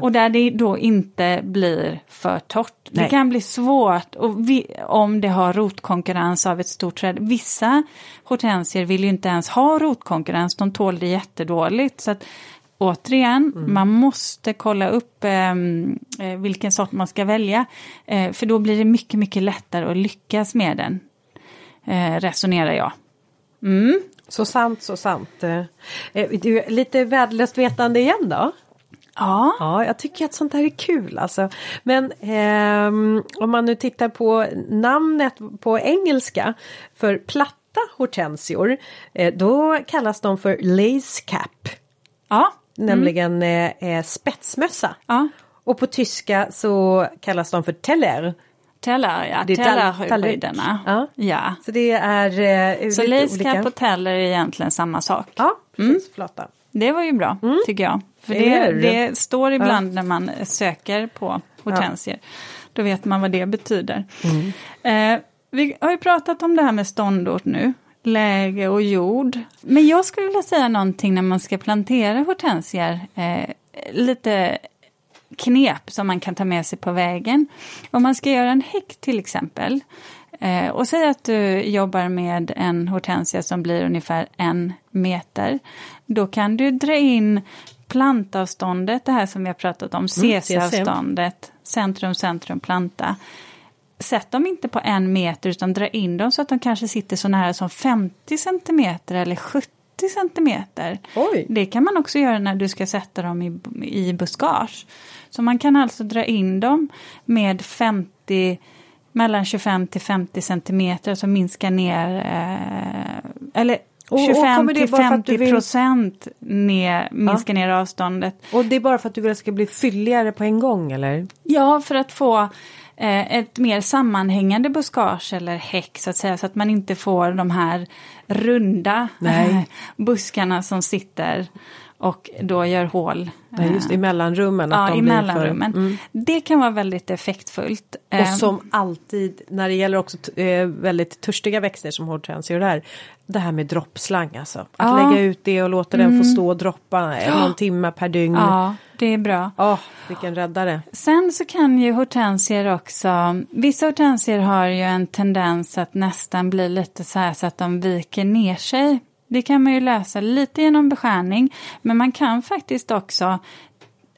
Och där det då inte blir för torrt. Nej. Det kan bli svårt och vi, om det har rotkonkurrens av ett stort träd. Vissa hortensier vill ju inte ens ha rotkonkurrens, de tål det jättedåligt. Så att, återigen, man måste kolla upp ehm, eh, vilken sort man ska välja. Eh, för då blir det mycket, mycket lättare att lyckas med den, eh, resonerar jag. Mm. Så sant, så sant. Eh, eh, du, lite värdelöst vetande igen då? Ja, Ja, jag tycker att sånt här är kul alltså. Men ehm, om man nu tittar på namnet på engelska för platta hortensior, eh, då kallas de för lace cap, ja, nämligen eh, eh, spetsmössa. ja. Och på tyska så kallas de för teller. Teller, ja. Det Tellerhybriderna. Ja. ja. Så det är eh, Så lite lace cap och teller är egentligen samma sak. Ja, precis, flata. Det var ju bra, tycker jag. För det, det står ibland när man söker på hortensier. Då vet man vad det betyder. Eh, vi har ju pratat om det här med ståndort nu. Läge och jord. Men jag skulle vilja säga någonting när man ska plantera hortensier. Eh, lite knep som man kan ta med sig på vägen. Om man ska göra en häck till exempel. Eh, och säg att du jobbar med en hortensia som blir ungefär en meter. Då kan du dra in plantavståndet, det här som vi har pratat om, CC-avståndet, centrum, centrum, planta. Sätt dem inte på en meter utan dra in dem så att de kanske sitter så nära som 50 centimeter eller 70 centimeter. Oj. Det kan man också göra när du ska sätta dem i, i buskage. Så man kan alltså dra in dem med 50, mellan 25 till 50 centimeter, alltså minska ner, eh, eller Och- och 25 kommer det till bara för att du 50 vill- procent ner, minska ner avståndet. Och det är bara för att du vill att det ska bli fylligare på en gång eller? Ja, för att få ett mer sammanhängande buskage eller häck så att säga, så att man inte får de här runda Nej. eh, buskarna som sitter och då gör hål. Nej, just i mellanrummen. Att Ja, de i mellanrummen. För, mm. Det kan vara väldigt effektfullt. Och Eh, som alltid när det gäller också eh, väldigt törstiga växter som hortensior är. Det här med droppslang alltså. Att Ja. Mm. lägga ut det och låta den få stå och droppa eh, någon timme per dygn. Ja, det är bra. Åh, vilken räddare. Sen så kan ju hortensier också, vissa hortensier har ju en tendens att nästan bli lite så här så att de viker ner sig. Det kan man ju lösa lite genom beskärning, men man kan faktiskt också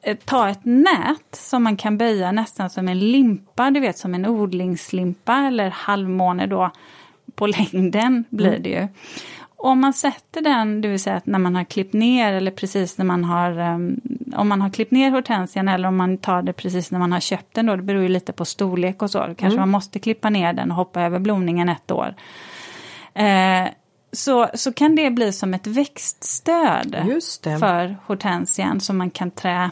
eh, ta ett nät som man kan böja nästan som en limpa, du vet som en odlingslimpa eller halvmåne då på längden blir det ju. Om man sätter den, det vill säga att när man har klippt ner eller precis när man har, um, om man har klippt ner hortensian eller om man tar det precis när man har köpt den då, det beror ju lite på storlek och så, då kanske man måste klippa ner den och hoppa över blomningen ett år. Eh, så, så kan det bli som ett växtstöd för hortensian som man kan trä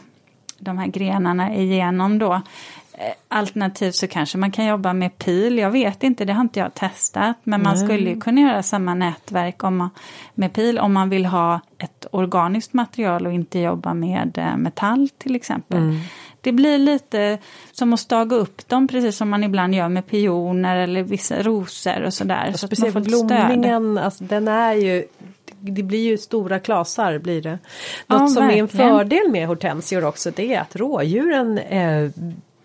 de här grenarna igenom då. Eh, Alternativt så kanske man kan jobba med pil, jag vet inte, det har inte jag testat. Men man skulle ju kunna göra samma nätverk om man, med pil om man vill ha ett organiskt material och inte jobba med eh, metall till exempel. Mm. Det blir lite som att staga upp dem, precis som man ibland gör med pioner eller vissa rosor och sådär. Och så speciellt blomningen, alltså, den är ju det blir ju stora klasar blir det. Ja, Något som är en verkligen. fördel med hortensior också det är att rådjuren eh,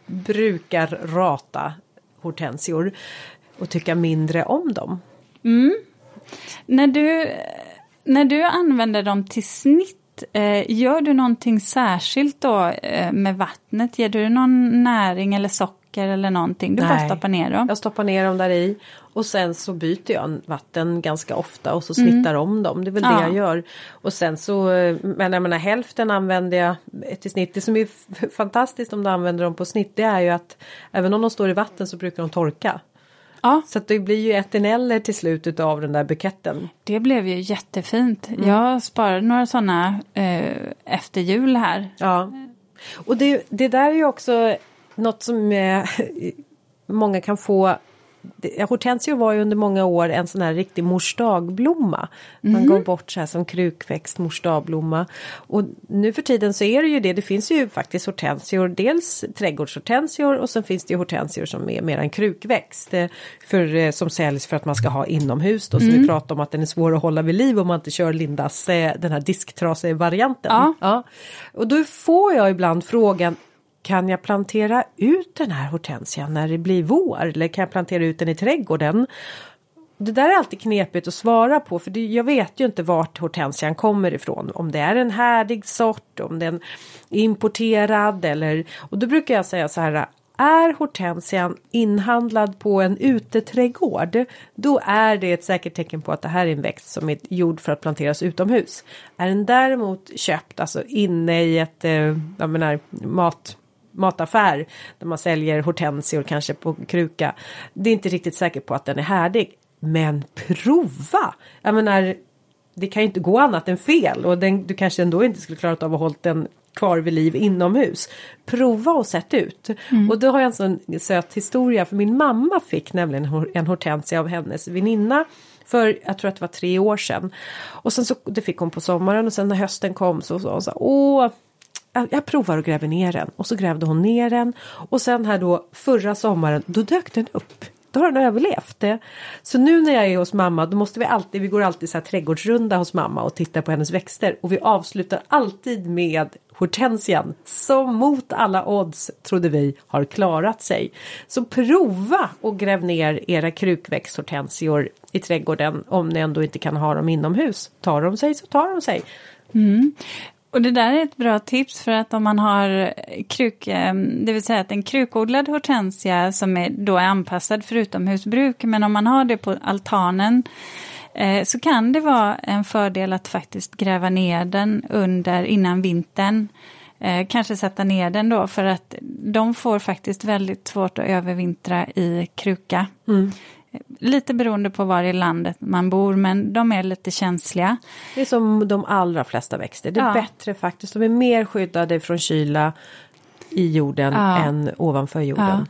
brukar rata hortensior och tycka mindre om dem. När du, när du använder dem till snitt, eh, gör du någonting särskilt då eh, med vattnet? Ger du någon näring eller socker eller någonting? Du bara Nej. stoppar ner dem? Jag stoppar ner dem där i och sen så byter jag vatten ganska ofta och så snittar om dem. Det är väl Ja. det jag gör. Och sen så, eh, men jag menar hälften använder jag till snitt. Det som är fantastiskt om du använder dem på snitt det är ju att även om de står i vatten så brukar de torka. Ja, Så att det blir ju eteneller till slut av den där buketten. det blev ju jättefint. Mm. Jag sparade några sådana eh, efter jul här. Ja. Och det, det där är ju också något som eh, många kan få hortensior var ju under många år en sån här riktig morsdagblomma. Man Mhm. går bort så här som krukväxt, morsdagblomma. Och nu för tiden så är det ju det, det finns ju faktiskt hortensior, dels trädgårdshortensior och sen finns det ju hortensior som är mer en krukväxt. eh, För, eh, som säljs för att man ska ha inomhus då, så Mm. vi pratar om att den är svår att hålla vid liv om man inte kör Lindas, eh, den här disktrase-varianten. Ja. Ja. Och då får jag ibland frågan kan jag plantera ut den här hortensian när det blir vår eller kan jag plantera ut den i trädgården? Det där är alltid knepigt att svara på för det, jag vet ju inte vart hortensian kommer ifrån. Om det är en härdig sort, om den är importerad eller och då brukar jag säga så här är hortensian inhandlad på en uteträdgård då är det ett säkert tecken på att det här är en växt som är gjord för att planteras utomhus. Är den däremot köpt alltså inne i ett eh, jag menar, mat mataffär där man säljer hortensior kanske på kruka. Det är inte riktigt säkert på att den är härdig. Men prova! Jag menar, det kan ju inte gå annat än fel och den, du kanske ändå inte skulle klarat av att hålla den kvar vid liv inomhus. Prova och sätt ut. Och då har jag en sån söt historia för min mamma fick nämligen en hortensia av hennes väninna för jag tror att det var tre år sedan. Och sen så det fick hon på sommaren och sen när hösten kom så sa hon så åh jag- provar att gräva ner den och så grävde hon ner den och sen här då förra sommaren då dök den upp. Då har den överlevt det. Så nu när jag är hos mamma då måste vi alltid, vi går alltid så här trädgårdsrunda hos mamma och tittar på hennes växter och vi avslutar alltid med hortensian som mot alla odds trodde vi har klarat sig. Så prova och gräv ner era krukväxthortensior i trädgården om ni ändå inte kan ha dem inomhus. Tar de sig så tar de sig. Mm. Och det där är ett bra tips för att om man har kruk, eh, det vill säga att en krukodlad hortensia som är, då är anpassad för utomhusbruk, men om man har det på altanen eh, så kan det vara en fördel att faktiskt gräva ner den under innan vintern. Eh, kanske sätta ner den då för att de får faktiskt väldigt svårt att övervintra i kruka. Mm. Lite beroende på var i landet man bor, men de är lite känsliga. Det är som de allra flesta växter. Det är Ja. bättre faktiskt. De är mer skyddade från kyla i jorden Ja. än ovanför Ja. jorden.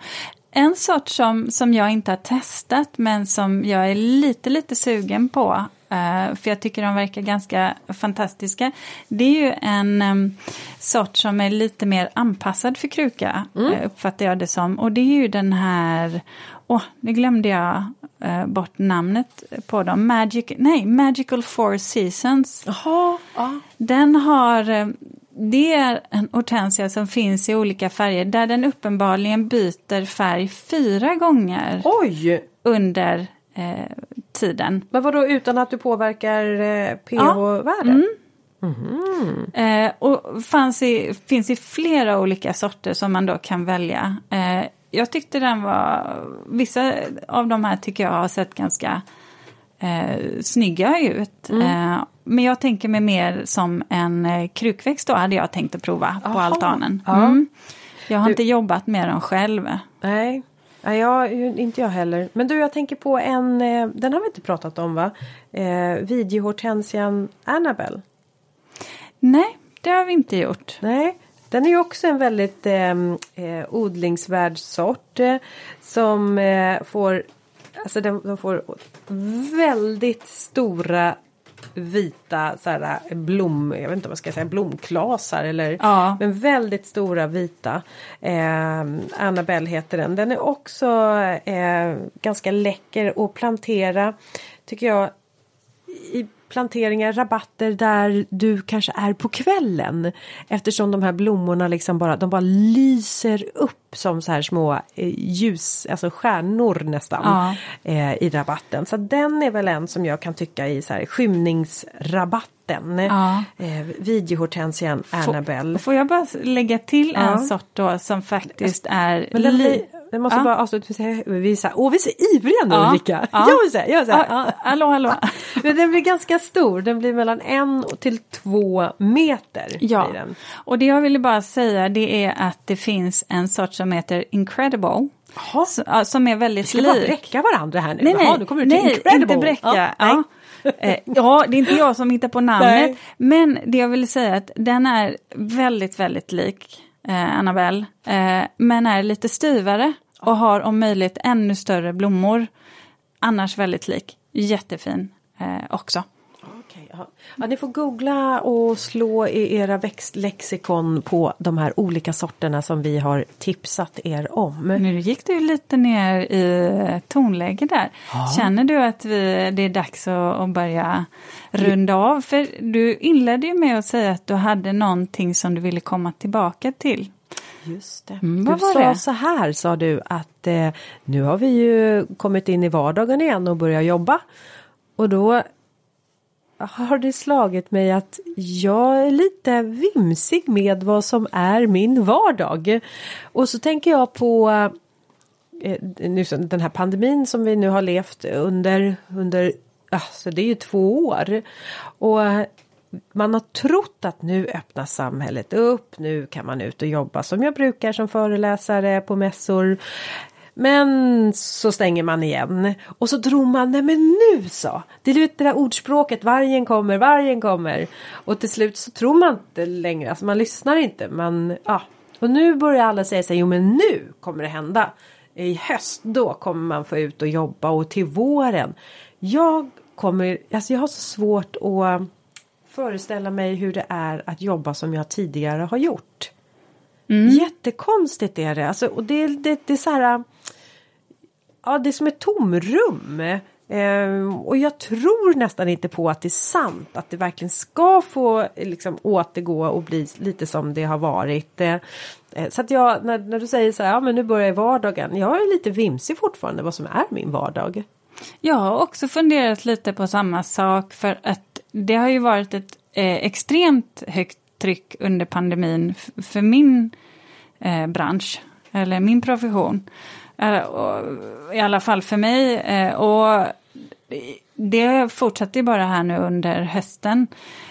En sort som, som jag inte har testat men som jag är lite, lite sugen på, eh, för jag tycker de verkar ganska fantastiska, det är ju en sort som är lite mer anpassad för kruka, mm. uppfattar jag det som. Och det är ju den här, åh, nu glömde jag eh, bort namnet på dem, Magic, nej, Magical Four Seasons. Jaha, ja. Den har, eh, det är en hortensia som finns i olika färger där den uppenbarligen byter färg fyra gånger Oj! under eh, tiden. Men vadå utan att du påverkar eh, pH-värden? Eh, och i, finns i flera olika sorter som man då kan välja. Eh, jag tyckte den var, vissa av de här tycker jag har sett ganska eh, snygga ut. Eh, men jag tänker mig mer som en eh, krukväxt då hade jag tänkt att prova på Aha, altanen. ja. Mm. Jag har Du- inte jobbat med dem själv. Nej. Nej, jag, inte jag heller. Men du, jag tänker på en, eh, den har vi inte pratat om va? Eh, Videohortensian Annabelle. Nej, det har vi inte gjort. Nej, den är ju också en väldigt eh, eh, odlingsvärd sort eh, som eh, får, alltså den, de får väldigt stora vita så här, blom, jag vet inte vad jag ska säga, blomklasar eller Ja. men väldigt stora vita. Eh, Annabelle heter den. Den är också eh, ganska läcker att plantera tycker jag i planteringar, rabatter där du kanske är på kvällen. Eftersom de här blommorna liksom bara, de bara lyser upp som så här små eh, ljus, alltså stjärnor nästan. Ja. Eh, I rabatten. Så den är väl en som jag kan tycka i så här skymningsrabatten. Ja. Eh, Videohortensian Annabelle. Får jag bara lägga till Ja. en sort då som faktiskt är... Men den li- jag måste Ja. bara avsluta med att säga, vi är så här, åh vi är så ivriga nu Ja. Ulrika. Ja. Jag vill säga, jag vill säga. Ja, hallå, hallå. Men den blir ganska stor, den blir mellan en till två meter. Ja, och det jag ville bara säga det är att det finns en sort som heter Incredible. Ja, Som är väldigt Vi ska bara lik. bräcka varandra här nu. Nej, nej, nu kommer du till nej Incredible. inte bräcka. Ja, Ja, Eh, ja, det är inte jag som hittar på namnet. Nej. Men det jag vill säga är att den är väldigt, väldigt lik eh, Annabelle. Eh, men är lite styvare. och har om möjligt ännu större blommor. Annars väldigt lik. Jättefin eh, också. Ja. Ja, ni får googla och slå i era växtlexikon på de här olika sorterna som vi har tipsat er om. Nu gick du lite ner i tonläge där. Känner du att vi, det är dags att, att börja runda av? För du inledde ju med att säga att du hade någonting som du ville komma tillbaka till. Just det. Mm, du sa det? så här sa du att eh, nu har vi ju kommit in i vardagen igen och börjat jobba. Och då har det slagit mig att jag är lite vimsig med vad som är min vardag. Och så tänker jag på eh, nu, den här pandemin som vi nu har levt under, under alltså det är ju två år. Och man har trott att nu öppnar samhället upp, nu kan man ut och jobba som jag brukar som föreläsare på mässor. Men så stänger man igen och så tror man, nej men nu så. Det är ju det där ordspråket, vargen kommer, vargen kommer. Och till slut så tror man inte längre, alltså man lyssnar inte. Man, ja. Och nu börjar alla säga sig, jo men nu kommer det hända. I höst, då kommer man få ut och jobba och till våren. Jag kommer, alltså jag har så svårt att föreställa mig hur det är att jobba som jag tidigare har gjort. Jättekonstigt är det. Alltså, och det, det, det är så här. Ja, det är som ett tomrum. Ehm, och jag tror nästan inte på att det är sant. Att det verkligen ska få liksom, återgå och bli lite som det har varit. Eh, så att jag, när, när du säger så här, ja men nu börjar vardagen. Jag är lite vimsig fortfarande vad som är min vardag. Jag har också funderat lite på samma sak för att det har ju varit ett eh, extremt högt tryck under pandemin för min eh, bransch, eller min profession. Eh, I alla fall för mig. Eh, och det fortsätter ju bara här nu under hösten.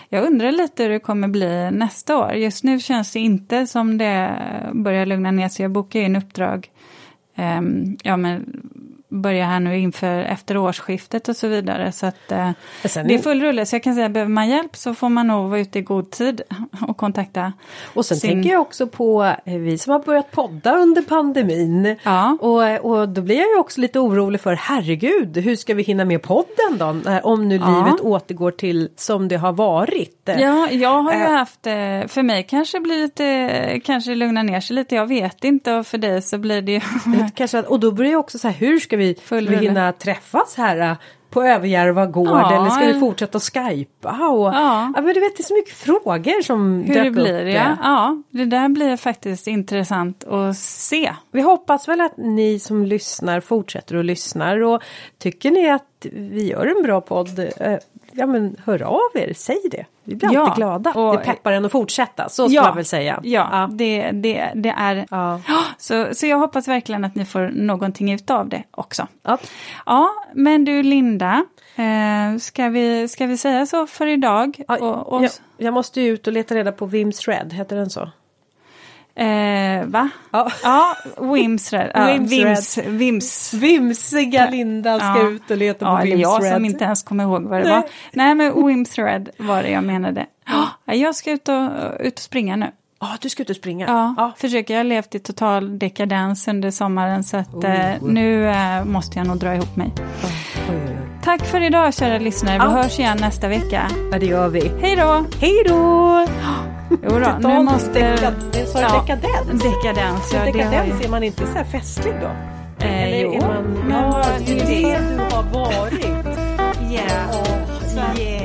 Jag undrar lite hur det kommer bli nästa år. Just nu känns det inte som det börjar lugna ner sig. Jag bokar in uppdrag ehm, ja, men börja här nu inför efter årsskiftet och så vidare. Så att eh, det är full rulle. Så jag kan säga, behöver man hjälp så får man nog vara ute i god tid och kontakta. Och sen sin- tänker jag också på eh, vi som har börjat podda under pandemin. Ja. Och, och då blir jag ju också lite orolig för herregud, hur ska vi hinna med podden då? När- Om nu Ja. livet återgår till som det har varit. Ja, jag har ju Eh. haft, eh, för mig kanske blir lite, kanske lugna ner sig lite, jag vet inte. Och för dig så blir det ju... Kanske, och då blir det också så här, hur ska vi, Full vi hinna träffas här eh, på Överjärva gård Ja, eller ska vi fortsätta skypa? Och, Ja. men du vet det är så mycket frågor som Hur dök det blir, upp. ja. ja. Det där blir faktiskt intressant att se. Vi hoppas väl att ni som lyssnar fortsätter att lyssna och tycker ni att vi gör en bra podd, eh, ja men hör av er, säg det. Vi blir Ja, alltid glada. och- det peppar en att fortsätta, så ska man väl säga. Ja, Det, det, det är... Ja. Så, så jag hoppas verkligen att ni får någonting utav det också. Ja. Ja, men du Linda, eh, ska, vi, ska vi säga så för idag? Ja, och, och, jag, jag måste ju ut och leta reda på Vims Red, heter den så? Eh, va? Ja. Ja, Wims Red. Ja, Wims Vims, Vims. Vimsiga Linda ska Ja. ut och leta Ja, på eller Vims jag som inte ens kommer ihåg vad det Nej. var. Nej, men Wims Red var det jag menade. Ja, jag ska ut och, ut och springa nu. Ja, du ska ut och springa. Ja, Ja. försöker. Jag har levt i total dekadens under sommaren så att eh, nu eh, måste jag nog dra ihop mig. Oj. Tack för idag kära lyssnare. Vi Ja. hörs igen nästa vecka. Ja, det gör vi. Hej då! Hej då! Jo då, nu måste... Dekadens, sa ja, dekadens? Dekadens, ja, dekadens, är man inte så här festlig då? Eh, Eller jo. Är man, men, ja, det är det du har varit. Yeah. Oh, yeah.